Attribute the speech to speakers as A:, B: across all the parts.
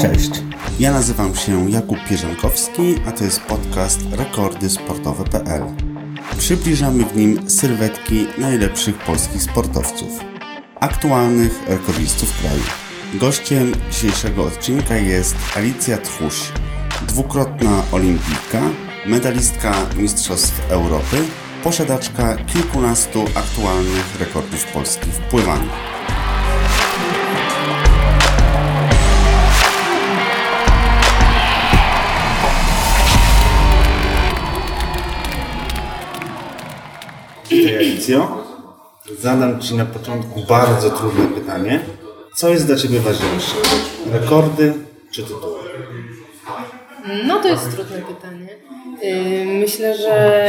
A: Cześć, ja nazywam się Jakub Pierzankowski, a to jest podcast rekordysportowe.pl. Przybliżamy w nim sylwetki najlepszych polskich sportowców, aktualnych rekordistów kraju. Gościem dzisiejszego odcinka jest Alicja Tchuś, dwukrotna olimpijka, medalistka Mistrzostw Europy, posiadaczka kilkunastu aktualnych rekordów Polski w pływaniu.
B: Cześć Alicjo. Zadam Ci na początku bardzo trudne pytanie. Co jest dla Ciebie ważniejsze? Rekordy czy tytuły?
C: No to jest trudne pytanie. Yy, Myślę, że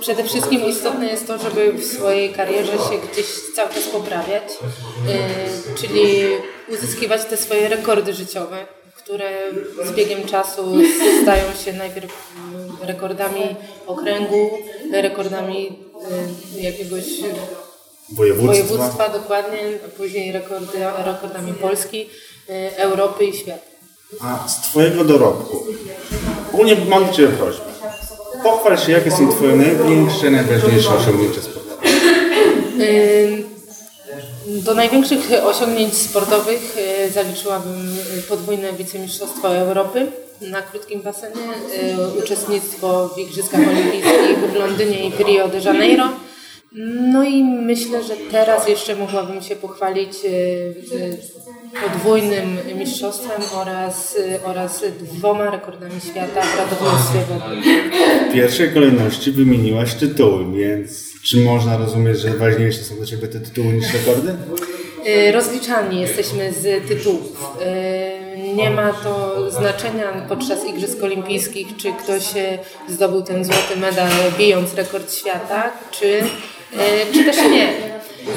C: przede wszystkim istotne jest to, żeby w swojej karierze się gdzieś cały czas poprawiać, yy, czyli uzyskiwać te swoje rekordy życiowe, które z biegiem czasu stają się najpierw yy, rekordami okręgu, rekordami yy, jakiegoś
B: Województwa?
C: województwa dokładnie, a później rekordy, rekordami Polski, yy, Europy i świata.
B: A z Twojego dorobku, ogólnie mam do Ciebie prośbę. Pochwal się, jakie są Twoje największe, najważniejsze osiągnięcia sportowe.
C: Do największych osiągnięć sportowych y, zaliczyłabym y, podwójne wicemistrzostwo Europy na krótkim basenie, y, uczestnictwo w Igrzyskach Olimpijskich w Londynie i w Rio de Janeiro. No i myślę, że teraz jeszcze mogłabym się pochwalić y, y, podwójnym mistrzostwem oraz, y, oraz dwoma rekordami świata w.
B: W pierwszej kolejności wymieniłaś tytuły, więc czy można rozumieć, że ważniejsze są dla Ciebie te tytuły niż rekordy?
C: Rozliczani jesteśmy z tytułów. Nie ma to znaczenia podczas Igrzysk Olimpijskich, czy ktoś zdobył ten złoty medal bijąc rekord świata, czy, czy też nie.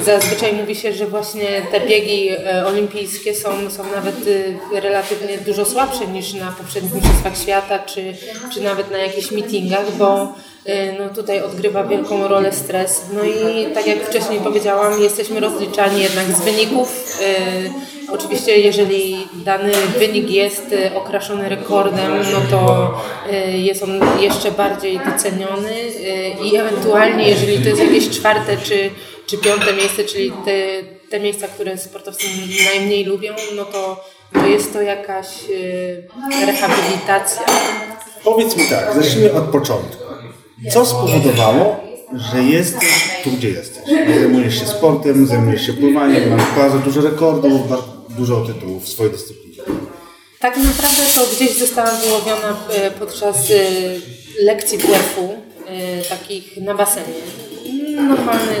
C: Zazwyczaj mówi się, że właśnie te biegi e, olimpijskie są, są nawet y, relatywnie dużo słabsze niż na poprzednich mistrzostwach świata, czy, czy nawet na jakichś meetingach, bo no tutaj odgrywa wielką rolę stres. No i tak jak wcześniej powiedziałam, jesteśmy rozliczani jednak z wyników. Y, Oczywiście jeżeli dany wynik jest y, okraszony rekordem, no to jest on jeszcze bardziej doceniony i ewentualnie jeżeli to jest jakieś czwarte czy, czy piąte miejsce, czyli te, te miejsca, które sportowcy najmniej lubią, no to, to jest to jakaś rehabilitacja.
B: Powiedz mi tak, zacznijmy od początku. Co spowodowało, że jesteś tu, gdzie jesteś? Zajmujesz się sportem, zajmujesz się pływaniem, masz bardzo dużo rekordów, dużo tytułów w swojej dyscyplinie.
C: Tak naprawdę to gdzieś zostałam wyłowiona e, podczas e, lekcji WF-u, e, takich na basenie. Normalny,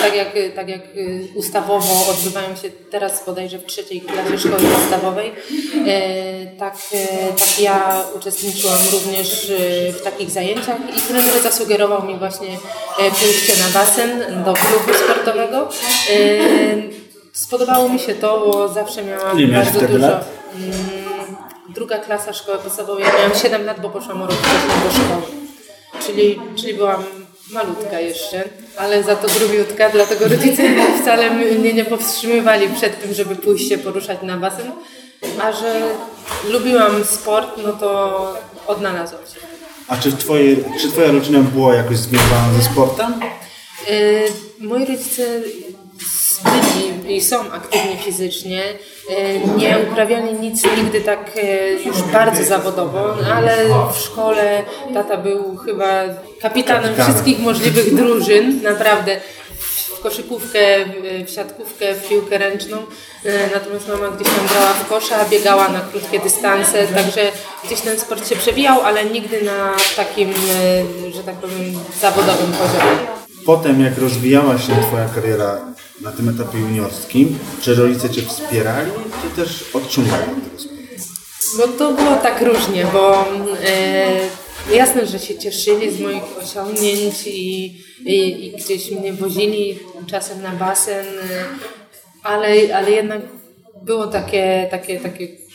C: tak jak, tak jak ustawowo odbywają się teraz bodajże w trzeciej klasie szkoły podstawowej. Tak, tak ja uczestniczyłam również w takich zajęciach i trener zasugerował mi właśnie pójście na basen do klubu sportowego. Spodobało mi się to, bo zawsze miałam
B: miałaś
C: bardzo dużo.
B: lat?
C: Mm, Druga klasa szkoły podstawowej, ja miałam 7 lat, bo poszłam o rok wcześniej do szkoły. Czyli, czyli byłam malutka jeszcze, ale za to grubiutka, dlatego rodzice wcale mnie nie powstrzymywali przed tym, żeby pójść się poruszać na basen. A że lubiłam sport, no to odnalazłam się.
B: A czy, twoje, czy Twoja rodzina była jakoś związana ze sportem?
C: Yy, moi rodzice byli i są aktywni fizycznie. Yy, Nie uprawiali nic nigdy tak yy, już bardzo zawodowo, ale w szkole tata był chyba kapitanem
B: Kapitanem.
C: wszystkich możliwych drużyn, naprawdę. W koszykówkę, w siatkówkę, w piłkę ręczną. Natomiast mama gdzieś tam grała w kosza, biegała na krótkie dystanse, także gdzieś ten sport się przewijał, ale nigdy na takim, że tak powiem, zawodowym poziomie.
B: Potem, jak rozwijała się Twoja kariera na tym etapie juniorskim, czy rodzice Cię wspierali, czy też odciągali od tego
C: to było tak różnie, bo e, jasne, że się cieszyli z moich osiągnięć i, i, i gdzieś mnie wozili czasem na basen, e, ale, ale jednak było takie, takie, takie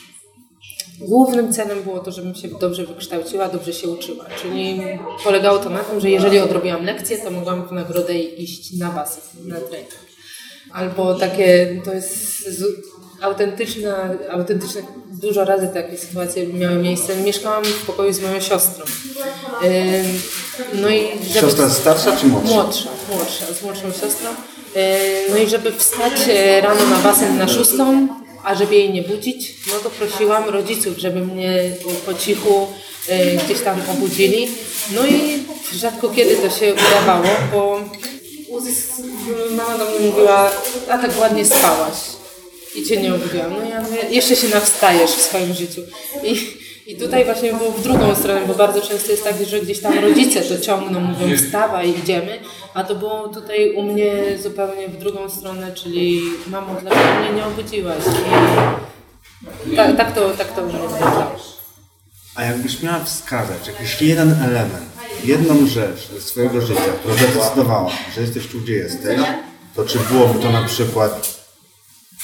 C: Głównym celem było to, żebym się dobrze wykształciła, dobrze się uczyła. Czyli polegało to na tym, że jeżeli odrobiłam lekcję, to mogłam w nagrodę iść na basen, na trening. Albo takie, to jest autentyczna, autentyczne, dużo razy takie sytuacje miały miejsce. Mieszkałam w pokoju z moją siostrą.
B: No i żeby... Siostra starsza czy młodsza?
C: Młodsza, młodsza, z młodszą siostrą. No i żeby wstać e, rano na basen na szóstą, a żeby jej nie budzić, no to prosiłam rodziców, żeby mnie po cichu e, gdzieś tam obudzili. No i rzadko kiedy to się udawało, bo mama do mnie mówiła, a tak ładnie spałaś i cię nie obudziłam. No ja mówię, jeszcze się nawstajesz w swoim życiu. I, I tutaj właśnie było w drugą stronę, bo bardzo często jest tak, że gdzieś tam rodzice to ciągną, mówią wstawaj, idziemy, a to było tutaj u mnie zupełnie w drugą stronę, czyli mamo, dlaczego mnie nie obudziłaś? I tak, tak, to, tak to u mnie wyglądało.
B: A jakbyś miała wskazać jakiś jeden element, jedną rzecz ze swojego życia, która zadecydowała, że jesteś tu, gdzie jesteś, to czy byłoby to na przykład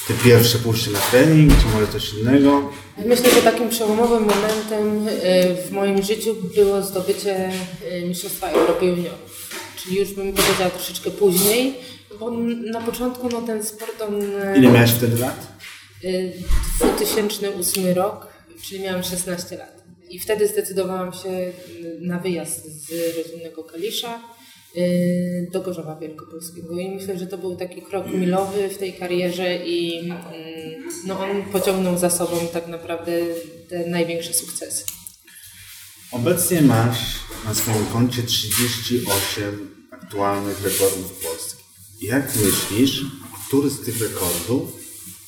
B: te pierwsze pójście na trening, czy może coś innego?
C: Myślę, że takim przełomowym momentem y, w moim życiu było zdobycie y, Mistrzostwa Europy Juniorów. Czyli już bym powiedziała troszeczkę później, bo na początku no, ten sport on...
B: Y, Ile miałeś wtedy lat?
C: 2008 rok, czyli miałam 16 lat. I wtedy zdecydowałam się na wyjazd z rodzinnego Kalisza Y, do Gorzowa Wielkopolskiego i myślę, że to był taki krok milowy w tej karierze i mm, no, on pociągnął za sobą tak naprawdę te największe sukcesy.
B: Obecnie masz na swoim koncie 38 aktualnych rekordów polskich. Jak myślisz, który z tych rekordów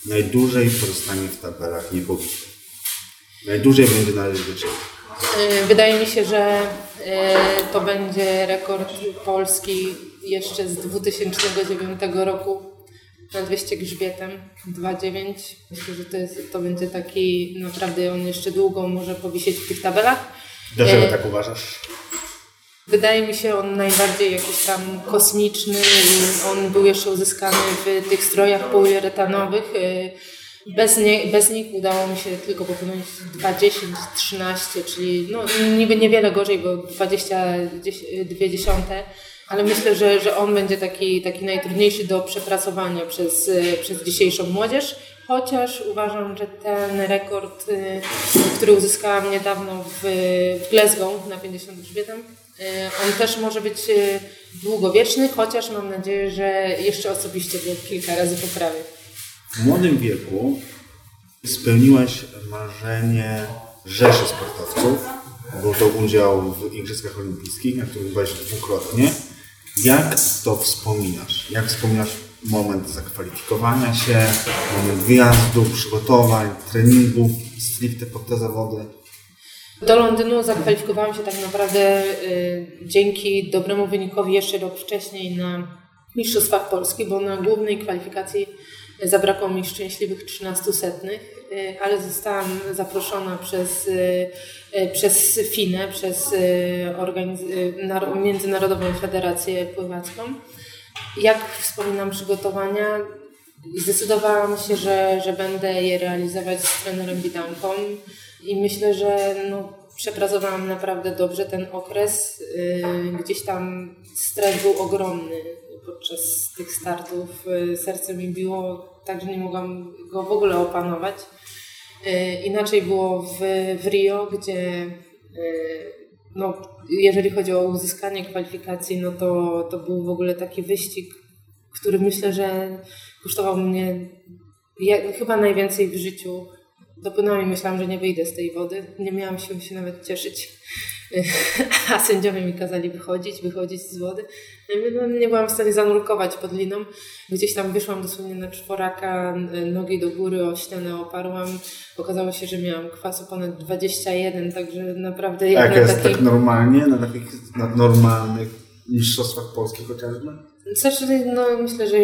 B: najdłużej pozostanie w tabelach niepobitych? Najdłużej będzie należeć do Ciebie?
C: Y, wydaje mi się, że y, to będzie rekord Polski jeszcze z 2009 roku na 200 grzbietem 2,9. Myślę, że to, jest, to będzie taki, naprawdę on jeszcze długo może powisieć w tych tabelach.
B: Dlaczego y, tak uważasz?
C: Wydaje mi się on najbardziej jakiś tam kosmiczny. On był jeszcze uzyskany w tych strojach poliuretanowych bez, nie, bez nich udało mi się tylko popłynąć 20, 13, czyli no, niby niewiele gorzej, bo 22 dziesiąte, ale myślę, że, że on będzie taki, taki najtrudniejszy do przepracowania przez, przez dzisiejszą młodzież. Chociaż uważam, że ten rekord, y, który uzyskałam niedawno w, w Glasgow na 50 grzbietem, y, on też może być y, długowieczny, chociaż mam nadzieję, że jeszcze osobiście go kilka razy poprawię.
B: W młodym wieku spełniłaś marzenie rzeszy sportowców. Był to udział w Igrzyskach Olimpijskich, na których byłaś dwukrotnie. Jak to wspominasz? Jak wspominasz moment zakwalifikowania się, moment wyjazdu, przygotowań, treningów stricte pod te zawody?
C: Do Londynu zakwalifikowałam się tak naprawdę y, dzięki dobremu wynikowi jeszcze rok wcześniej na Mistrzostwach Polski, bo na głównej kwalifikacji Zabrakło mi szczęśliwych 13 setnych, y, ale zostałam zaproszona przez, y, y, przez FINę, przez Międzynarodową Federację Pływacką. Jak wspominam przygotowania, zdecydowałam się, że, że będę je realizować z trenerem Widanką i myślę, że no, przepracowałam naprawdę dobrze ten okres. Gdzieś tam stres był ogromny podczas tych startów. Serce mi biło tak, że nie mogłam go w ogóle opanować. E, inaczej było w, w Rio, gdzie e, no, jeżeli chodzi o uzyskanie kwalifikacji, no to, to był w ogóle taki wyścig, który myślę, że kosztował mnie chyba najwięcej w życiu. Dopłynęłam i myślałam, że nie wyjdę z tej wody. Nie miałam siły się nawet cieszyć. A sędziowie mi kazali wychodzić, wychodzić z wody. No, nie byłam w stanie zanurkować pod liną. Gdzieś tam wyszłam dosłownie na czworaka, nogi do góry, o ścianę oparłam. Okazało się, że miałam kwasu ponad 21, także naprawdę...
B: Jak jest taki... tak normalnie, na takich na normalnych mistrzostwach polskich chociażby?
C: Znaczy, no, myślę, że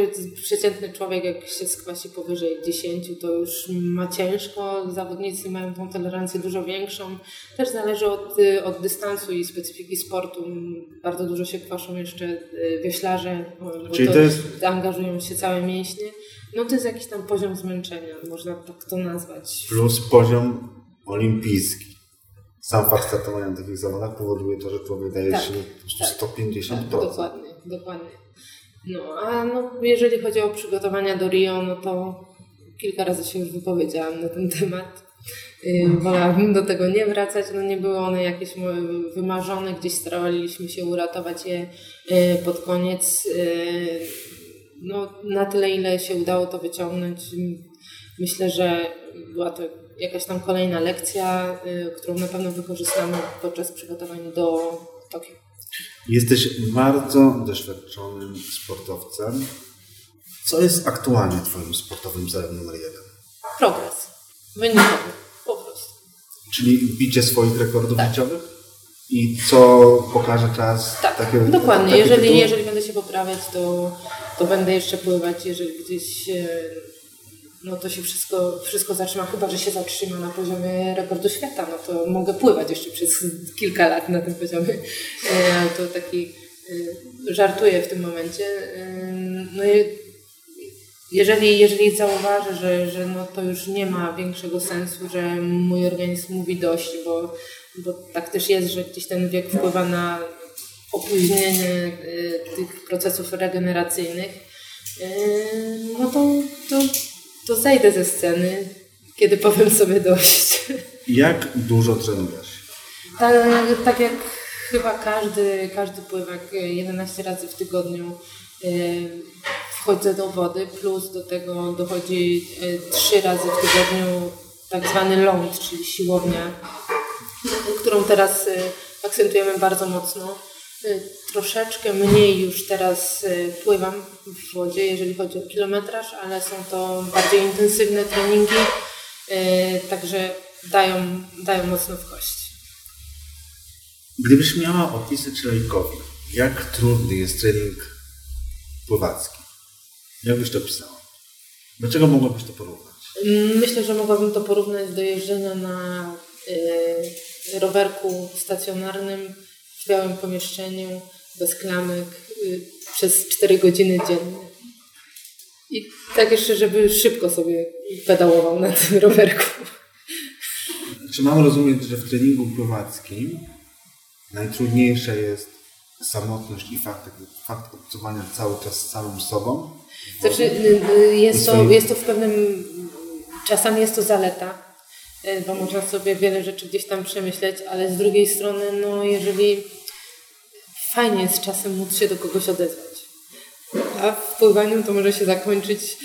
C: przeciętny człowiek, jak się skwasi powyżej 10, to już ma ciężko. Zawodnicy mają tą tolerancję dużo większą. Też zależy od, od dystansu i specyfiki sportu. Bardzo dużo się kwaszą jeszcze y, wioślarze, Czyli to, jest... angażują się całe mięśnie. No to jest jakiś tam poziom zmęczenia, można tak to nazwać.
B: Plus poziom olimpijski. Sam fakt startowania na takich zawodach powoduje to, że człowiek daje tak, się tak, 150
C: tak, Dokładnie, dokładnie. No, a no, jeżeli chodzi o przygotowania do Rio, no to kilka razy się już wypowiedziałam na ten temat. Wolałabym do tego nie wracać. No nie były one jakieś wymarzone, gdzieś staraliśmy się uratować je yy, pod koniec. Yy, no, na tyle, ile się udało to wyciągnąć. Myślę, że była to jakaś tam kolejna lekcja, którą na pewno wykorzystamy podczas przygotowań do Tokio.
B: Jesteś bardzo doświadczonym sportowcem. Co jest aktualnie Twoim sportowym celem numer jeden?
C: Progres. Wynikowy. Po prostu.
B: Czyli bicie swoich rekordów tak. życiowych? I co pokaże czas?
C: Tak, takie, dokładnie. Takie jeżeli, jeżeli będę się poprawiać, to, to będę jeszcze pływać. Jeżeli gdzieś no to się wszystko, wszystko zatrzyma, chyba że się zatrzyma na poziomie rekordu świata, no to mogę pływać jeszcze przez kilka lat na tym poziomie. E, to taki e, żartuję w tym momencie. E, no jeżeli, jeżeli zauważę, że, że no to już nie ma większego sensu, że mój organizm mówi dość, bo, bo tak też jest, że gdzieś ten wiek wpływa na opóźnienie tych procesów regeneracyjnych, no to, to, to zejdę ze sceny, kiedy powiem sobie dość.
B: Jak dużo trenujesz?
C: Tak, tak jak chyba każdy, każdy pływak 11 razy w tygodniu wchodzę do wody, plus do tego dochodzi e, trzy razy w tygodniu tak zwany ląd, czyli siłownia, którą teraz e, akcentujemy bardzo mocno. Troszeczkę mniej już teraz pływam w wodzie, jeżeli chodzi o kilometraż, ale są to bardziej intensywne treningi, także dają, dają mocno w.
B: Gdybyś miała opisać człowiekowi, jak trudny jest trening pływacki, jak byś to pisała? Dlaczego mogłabyś to porównać?
C: Mm, myślę, że mogłabym to porównać do jeżdżenia na y, rowerku stacjonarnym w białym pomieszczeniu, bez klamek, y, przez 4 godziny dziennie. I tak jeszcze, żeby szybko sobie pedałował na tym rowerku.
B: Czy mam rozumieć, że w treningu pływackim najtrudniejsze jest samotność i fakt, fakt obcowania cały czas z samym sobą?
C: Znaczy, y, y, jest to, jest to w pewnym, czasami jest to zaleta, bo można sobie wiele rzeczy gdzieś tam przemyśleć, ale z drugiej strony, no jeżeli fajnie jest czasem móc się do kogoś odezwać. A w pływaniu to może się zakończyć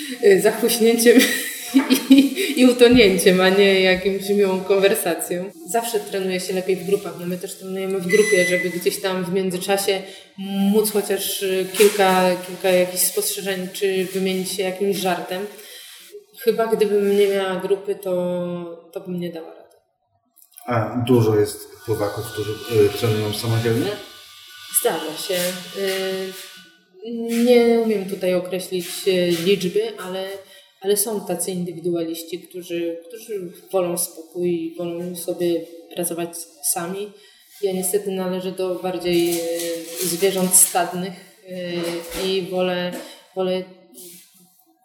C: zachłyśnięciem i, i utonięciem, a nie jakimś miłą konwersacją. Zawsze trenuje się lepiej w grupach. No my też trenujemy w grupie, żeby gdzieś tam w międzyczasie móc chociaż kilka, kilka jakichś spostrzeżeń, czy wymienić się jakimś żartem. Chyba gdybym nie miała grupy, to, to bym nie dała rady.
B: A dużo jest pływaków, którzy y, trenują samodzielnie?
C: Zdarza się. Y, nie umiem tutaj określić y, liczby, ale ale są tacy indywidualiści, którzy, którzy wolą spokój, wolą sobie pracować sami. Ja niestety należę do bardziej e, zwierząt stadnych i wolę, wolę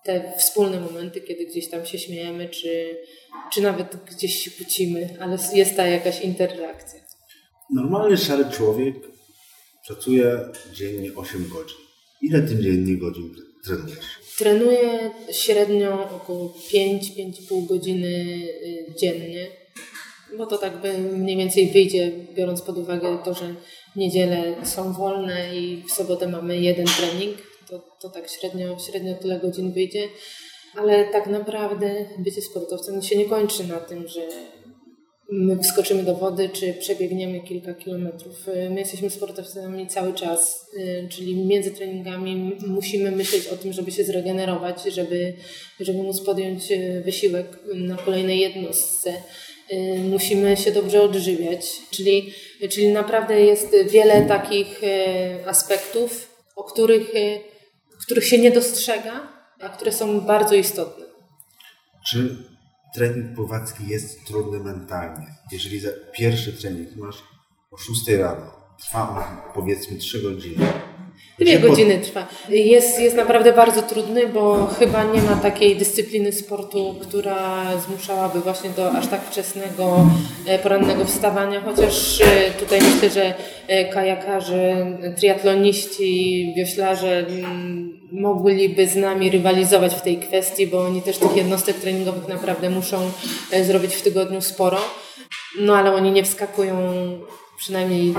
C: te wspólne momenty, kiedy gdzieś tam się śmiejemy, czy, czy nawet gdzieś się kłócimy, ale jest ta jakaś interakcja.
B: Normalny szary człowiek pracuje dziennie 8 godzin. Ile ty dziennie godzin trenujesz?
C: Trenuję średnio około 5-5,5 godziny y, dziennie, bo to tak by mniej więcej wyjdzie, biorąc pod uwagę to, że niedziele są wolne i w sobotę mamy jeden trening, to, to tak średnio, średnio tyle godzin wyjdzie. Ale tak naprawdę bycie sportowcem się nie kończy na tym, że my wskoczymy do wody, czy przebiegniemy kilka kilometrów. Y, my jesteśmy sportowcami cały czas, y, czyli między treningami musimy myśleć o tym, żeby się zregenerować, żeby, żeby móc podjąć y, wysiłek na kolejnej jednostce. Musimy się dobrze odżywiać, czyli, czyli naprawdę jest wiele takich aspektów, o których, których się nie dostrzega, a które są bardzo istotne.
B: Czy trening pływacki jest trudny mentalnie. Jeżeli za pierwszy trening masz o 6 rano, trwa on powiedzmy 3 godziny,
C: Dwie godziny trwa. Jest, jest naprawdę bardzo trudny, bo chyba nie ma takiej dyscypliny sportu, która zmuszałaby właśnie do aż tak wczesnego, e, porannego wstawania, chociaż e, tutaj myślę, że e, kajakarze, triatloniści, wioślarze mm, mogliby z nami rywalizować w tej kwestii, bo oni też tych jednostek treningowych naprawdę muszą zrobić w tygodniu sporo. No ale oni nie wskakują przynajmniej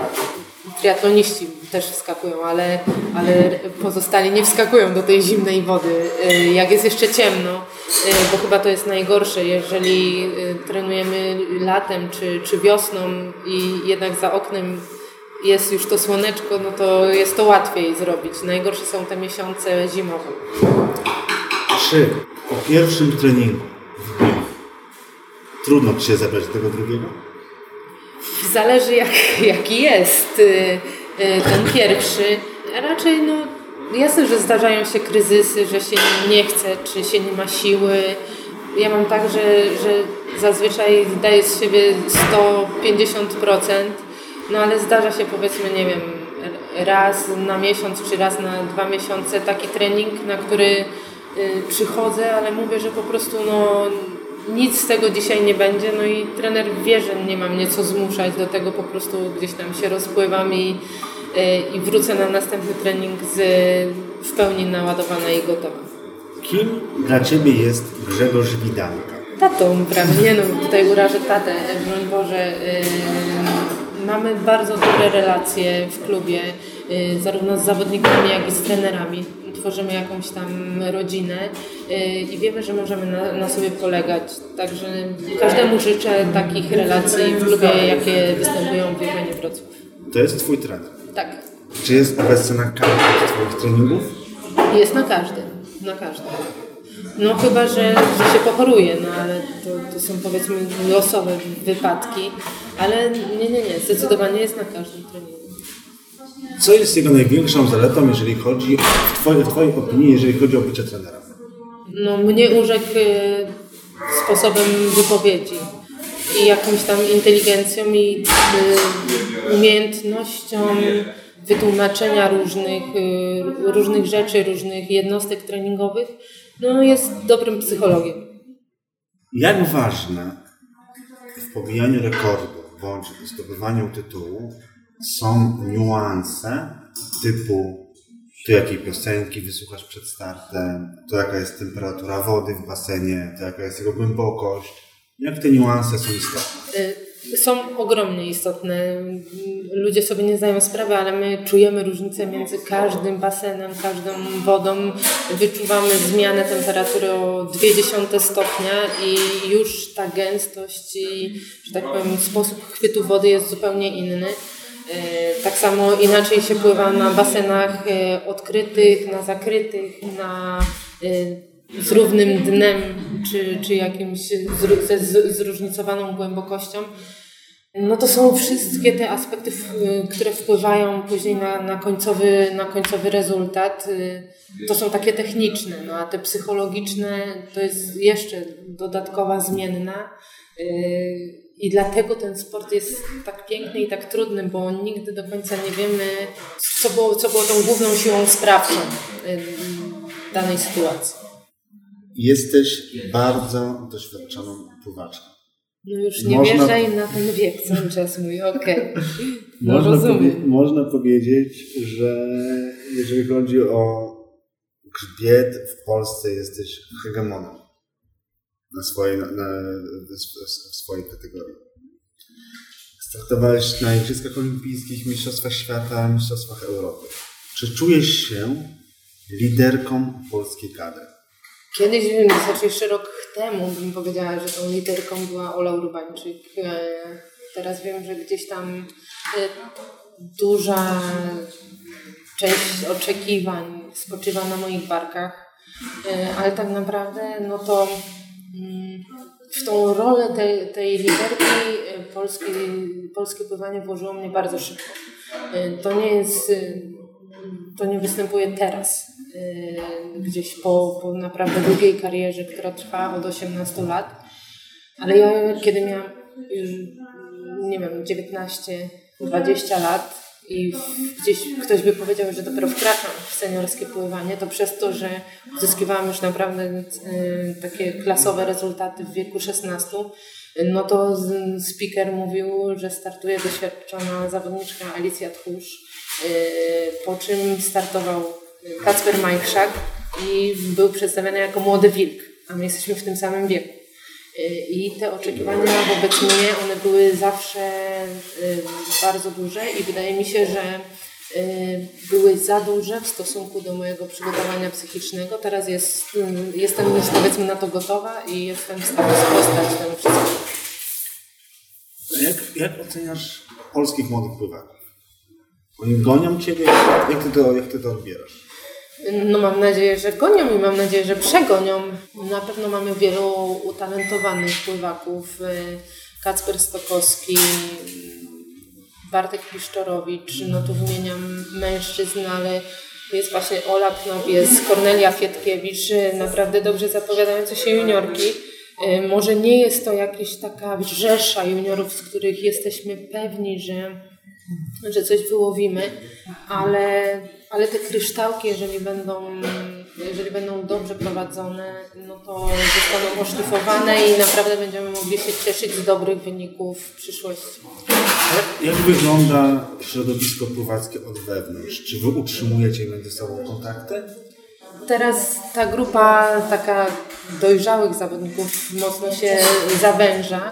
C: triatloniści też wskakują, ale, ale pozostali nie wskakują do tej zimnej wody. Y, jak jest jeszcze ciemno, y, bo chyba to jest najgorsze, jeżeli y, trenujemy latem czy, czy wiosną i jednak za oknem jest już to słoneczko, no to jest to łatwiej zrobić. Najgorsze są te miesiące zimowe.
B: Czy po pierwszym treningu trudno Ci się zabrać do tego drugiego?
C: Zależy jak, jaki jest y, y, ten pierwszy. Raczej no, jasne, że zdarzają się kryzysy, że się nie chce, czy się nie ma siły. Ja mam tak, że, że zazwyczaj daję z siebie 150%, no ale zdarza się powiedzmy, nie wiem, raz na miesiąc, czy raz na dwa miesiące taki trening, na który y, przychodzę, ale mówię, że po prostu no, nic z tego dzisiaj nie będzie, no i trener wie, że nie mam mnie co zmuszać do tego, po prostu gdzieś tam się rozpływam i, e, i wrócę na następny trening z, w pełni naładowana i gotowa.
B: Kim dla Ciebie jest Grzegorz Widanka?
C: Tatą, prawnie, no tutaj urażę tatę, broń Boże. Yy, mamy bardzo dobre relacje w klubie, yy, zarówno z zawodnikami, jak i z trenerami tworzymy jakąś tam rodzinę y, i wiemy, że możemy na, na sobie polegać. Także każdemu życzę takich relacji w klubie, jakie występują w Jurgenie Wrocław.
B: To jest Twój trener?
C: Tak.
B: Czy jest obecny na każdym z Twoich treningów?
C: Jest na każdym. Na każdym. No chyba, że, że się pochoruje, no ale to, to są powiedzmy losowe wypadki, ale nie, nie, nie, zdecydowanie jest na każdym treningu.
B: Co jest jego największą zaletą, jeżeli chodzi, w Twojej, w twojej opinii, jeżeli chodzi o bycie trenerem?
C: No, mnie urzekł y, sposobem wypowiedzi i jakąś tam inteligencją i y, umiejętnością wytłumaczenia różnych, y, różnych rzeczy, różnych jednostek treningowych. No, jest dobrym psychologiem.
B: Jak ważne w pobijaniu rekordu bądź zdobywaniu tytułu są niuanse typu to jakiej piosenki wysłuchasz przed startem, to jaka jest temperatura wody w basenie, to jaka jest jego głębokość. Jak te niuanse są istotne?
C: Y, są ogromnie istotne. Ludzie sobie nie zdają sprawy, ale my czujemy różnicę między każdym basenem, każdą wodą. Wyczuwamy zmianę temperatury o 0,2 stopnia i już ta gęstość i, że tak powiem, sposób chwytu wody jest zupełnie inny. E, tak samo inaczej się pływa na basenach e, odkrytych, na zakrytych, na e, z równym dnem, czy, czy jakimś ze zróżnicowaną głębokością. No to są wszystkie te aspekty, które wpływają później na, na, końcowy, na końcowy rezultat. To są takie techniczne, no a te psychologiczne to jest jeszcze dodatkowa zmienna. I dlatego ten sport jest tak piękny i tak trudny, bo nigdy do końca nie wiemy, co było, co było tą główną siłą sprawczą danej sytuacji.
B: Jesteś bardzo doświadczoną pływaczką.
C: No już nie można, wierzaj na ten wiek cały czas mój, okej. Okay.
B: No można rozumiem. Powie, można powiedzieć, że jeżeli chodzi o grzbiet w Polsce jesteś hegemonem na swojej, na, na, w swojej kategorii. Startowałeś na Igrzyskach Olimpijskich, Mistrzostwach Świata, Mistrzostwach Europy. Czy czujesz się liderką polskiej kadry?
C: Kiedyś, znaczy jeszcze rok temu bym powiedziała, że tą liderką była Ola Urbańczyk. E, teraz wiem, że gdzieś tam e, duża część oczekiwań spoczywa na moich barkach, e, ale tak naprawdę no to w tą rolę tej, tej liderki e, polskie, polskie pływanie włożyło mnie bardzo szybko. E, to nie jest, e, to nie występuje teraz, gdzieś po, po naprawdę długiej karierze, która trwa od 18 lat, ale ja kiedy miałam już, nie wiem, 19, 20 lat i gdzieś ktoś by powiedział, że dopiero wkraczam w seniorskie pływanie, to przez to, że uzyskiwałam już naprawdę y, takie klasowe rezultaty w wieku 16, no to speaker mówił, że startuje doświadczona zawodniczka Alicja Tchórz, y, po czym startował Kacper Majchrzak i był przedstawiany jako młody wilk, a my jesteśmy w tym samym wieku. I te oczekiwania wobec mnie, one były zawsze y, bardzo duże i wydaje mi się, że y, były za duże w stosunku do mojego przygotowania psychicznego. Teraz jest, y, jestem już powiedzmy na to gotowa i jestem w stanie sprostać temu wszystkiemu.
B: Jak, jak oceniasz polskich młodych pływaków? Oni gonią Ciebie? Jak Ty to, jak ty to odbierasz?
C: No mam nadzieję, że gonią i mam nadzieję, że przegonią. Na pewno mamy wielu utalentowanych pływaków. Y, Kacper Stokowski, Bartek Piszczorowicz, no tu wymieniam mężczyzn, ale jest właśnie Ola Knop, jest Kornelia Fietkiewicz, y, naprawdę dobrze zapowiadające się juniorki. Y, może nie jest to jakaś taka rzesza juniorów, z których jesteśmy pewni, że, że coś wyłowimy, ale ale te kryształki, jeżeli będą, jeżeli będą dobrze prowadzone, no to zostaną oszlifowane i naprawdę będziemy mogli się cieszyć z dobrych wyników w przyszłości.
B: Jak, wygląda środowisko pływackie od wewnątrz? Czy wy utrzymujecie między sobą kontakty?
C: Teraz ta grupa taka dojrzałych zawodników mocno się zawęża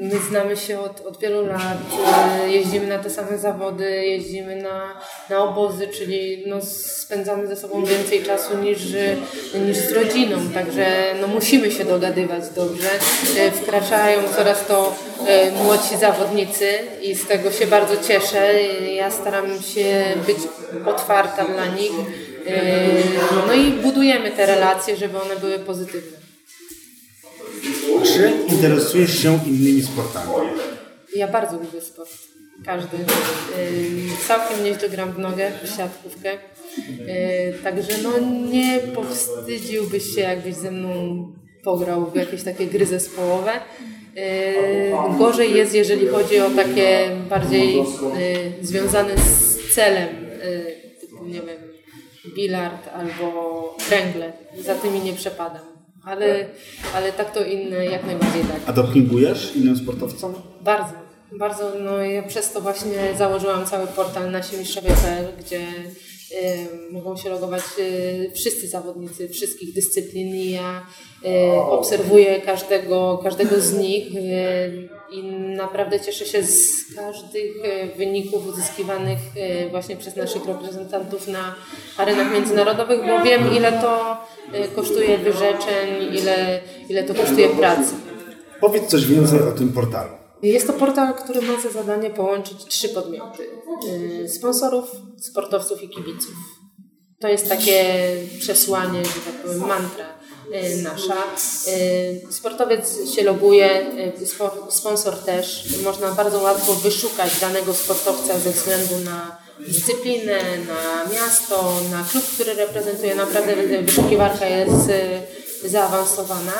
C: My znamy się od, od wielu lat, y, jeździmy na te same zawody, jeździmy na, na obozy, czyli no, spędzamy ze sobą więcej czasu niż, niż z rodziną, także no, musimy się dogadywać dobrze. Y, wkraczają coraz to y, młodsi zawodnicy i z tego się bardzo cieszę. Ja staram się być otwarta dla nich. No i budujemy te relacje, żeby one były pozytywne.
B: Czy interesujesz się innymi sportami?
C: Ja bardzo lubię sport. Każdy. Całkiem nieźle gram w nogę, w siatkówkę. Także no nie powstydziłbyś się, jakbyś ze mną pograł w jakieś takie gry zespołowe. Gorzej jest, jeżeli chodzi o takie bardziej związane z celem, typu nie wiem, bilard albo kręgle. Za tymi nie przepadam ale, ale tak to inne jak najbardziej tak.
B: A dopingujesz innym sportowcom?
C: Bardzo, bardzo. No ja przez to właśnie założyłam cały portal nasiemistrzowie.pl, gdzie mogą się logować y, wszyscy zawodnicy wszystkich dyscyplin i ja y, obserwuję każdego, każdego z nich i naprawdę cieszę się z każdych wyników uzyskiwanych właśnie przez naszych reprezentantów na arenach międzynarodowych, bo wiem ile to Y, kosztuje wyrzeczeń, ile, ile to kosztuje pracy.
B: Powiedz coś więcej o tym portalu.
C: Jest to portal, który ma za zadanie połączyć trzy podmioty: y, sponsorów, sportowców i kibiców. To jest takie przesłanie, że tak powiem, mantra y, nasza. Sportowiec się loguje, sponsor też. Można bardzo łatwo wyszukać danego sportowca ze względu na dyscyplinę, na miasto, na klub, który reprezentuje. Naprawdę wyszukiwarka jest y, zaawansowana.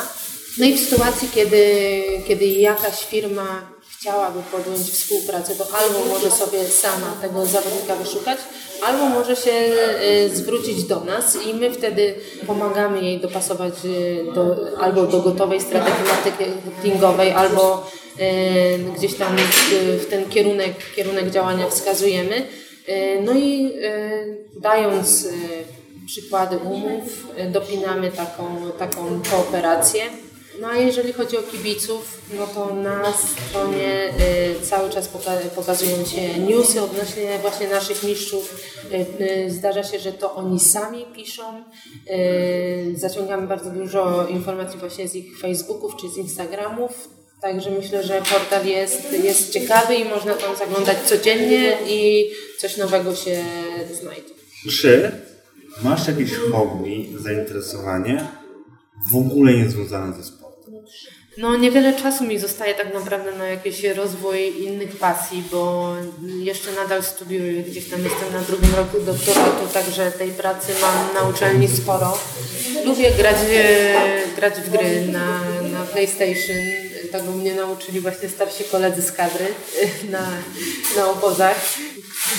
C: No i w sytuacji, kiedy, kiedy jakaś firma chciałaby podjąć współpracę, to albo może sobie sama tego zawodnika wyszukać, albo może się y, zwrócić do nas i my wtedy pomagamy jej dopasować y, do, albo do gotowej strategii marketingowej, albo gdzieś tam w ten kierunek, kierunek działania wskazujemy. E, no i e, dając e, przykłady umów, dopinamy taką, taką kooperację. No a jeżeli chodzi o kibiców, no to na stronie cały czas pokazują się newsy odnośnie właśnie naszych mistrzów. Zdarza się, że to oni sami piszą. Zaciągamy bardzo dużo informacji właśnie z ich Facebooków czy z Instagramów. Także myślę, że portal jest, jest ciekawy i można tam zaglądać codziennie i coś nowego się znajdzie.
B: Czy masz jakieś hobby, zainteresowanie w ogóle niezwiązane ze sportem?
C: No niewiele czasu mi zostaje tak naprawdę na jakiś rozwój innych pasji, bo jeszcze nadal studiuję, gdzieś tam jestem na drugim roku doktoratu, także tej pracy mam na uczelni sporo. Lubię grać, grać w gry na, na PlayStation, tego mnie nauczyli właśnie starsi koledzy z kadry na, na obozach.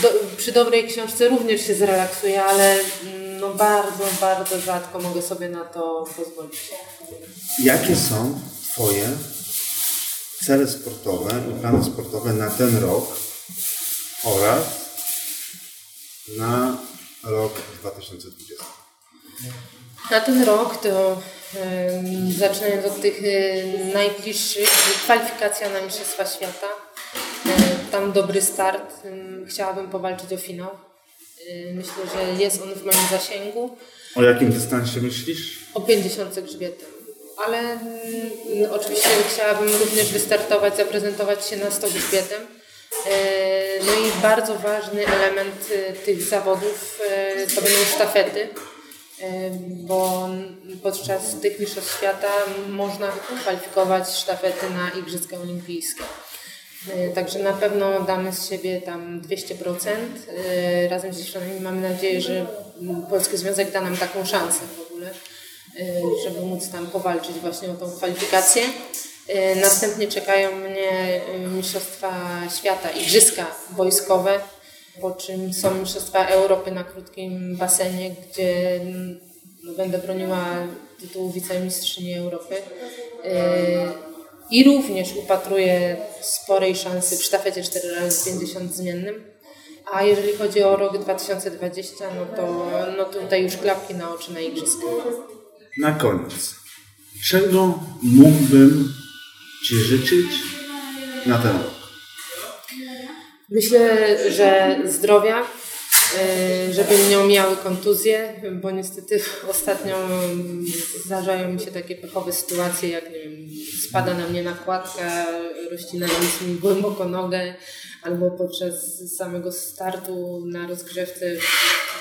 C: do, przy dobrej książce również się zrelaksuję, ale mm, no bardzo, bardzo rzadko mogę sobie na to pozwolić.
B: Jakie są Twoje cele sportowe i plany sportowe na ten rok oraz na rok 2020?
C: Na ten rok to zaczynając od tych e, najbliższych, kwalifikacja na Mistrzostwa Świata. E, tam dobry start. Chciałabym powalczyć o finał. E, Myślę, że jest on w moim zasięgu.
B: O jakim dystansie myślisz?
C: O 50 grzbietem. Ale mm, oczywiście chciałabym również wystartować, zaprezentować się na 100 grzbietem. E, No i bardzo ważny element e, tych zawodów e, to będą sztafety, e, bo podczas tych mistrzostw świata można kwalifikować sztafety na Igrzyska Olimpijskie. E, Także na pewno damy z siebie tam 200%. E, Razem z dziewczynami mamy nadzieję, że Polski Związek da nam taką szansę w ogóle, e, żeby móc tam powalczyć właśnie o tą kwalifikację. Następnie czekają mnie Mistrzostwa Świata, Igrzyska Wojskowe, po czym są Mistrzostwa Europy na krótkim basenie, gdzie mm, będę broniła tytułu wicemistrzyni Europy. I również upatruję sporej szansy w sztafecie 4x50 zmiennym. A jeżeli chodzi o rok 2020, no to no tutaj już klapki na oczy na igrzyska.
B: Na koniec. Czego mógłbym Ci życzyć na ten rok?
C: Myślę, że zdrowia, żeby nie omijały kontuzje, bo niestety ostatnio zdarzają mi się takie pechowe sytuacje, jak nie wiem, spada na mnie nakładka, rozcinając mi głęboko nogę, albo podczas samego startu na rozgrzewce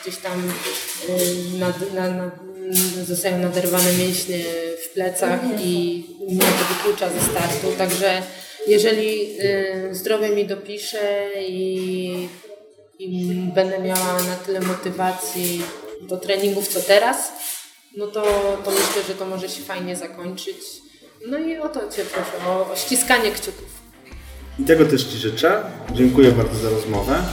C: gdzieś tam na, zostają naderwane mięśnie w plecach i mnie to wyklucza ze startu, także jeżeli y, zdrowie mi dopisze i, i będę miała na tyle motywacji do treningów co teraz, no to, to myślę, że to może się fajnie zakończyć. No i o to Cię proszę, o, o ściskanie kciuków.
B: I tego też Ci życzę. Dziękuję bardzo za rozmowę.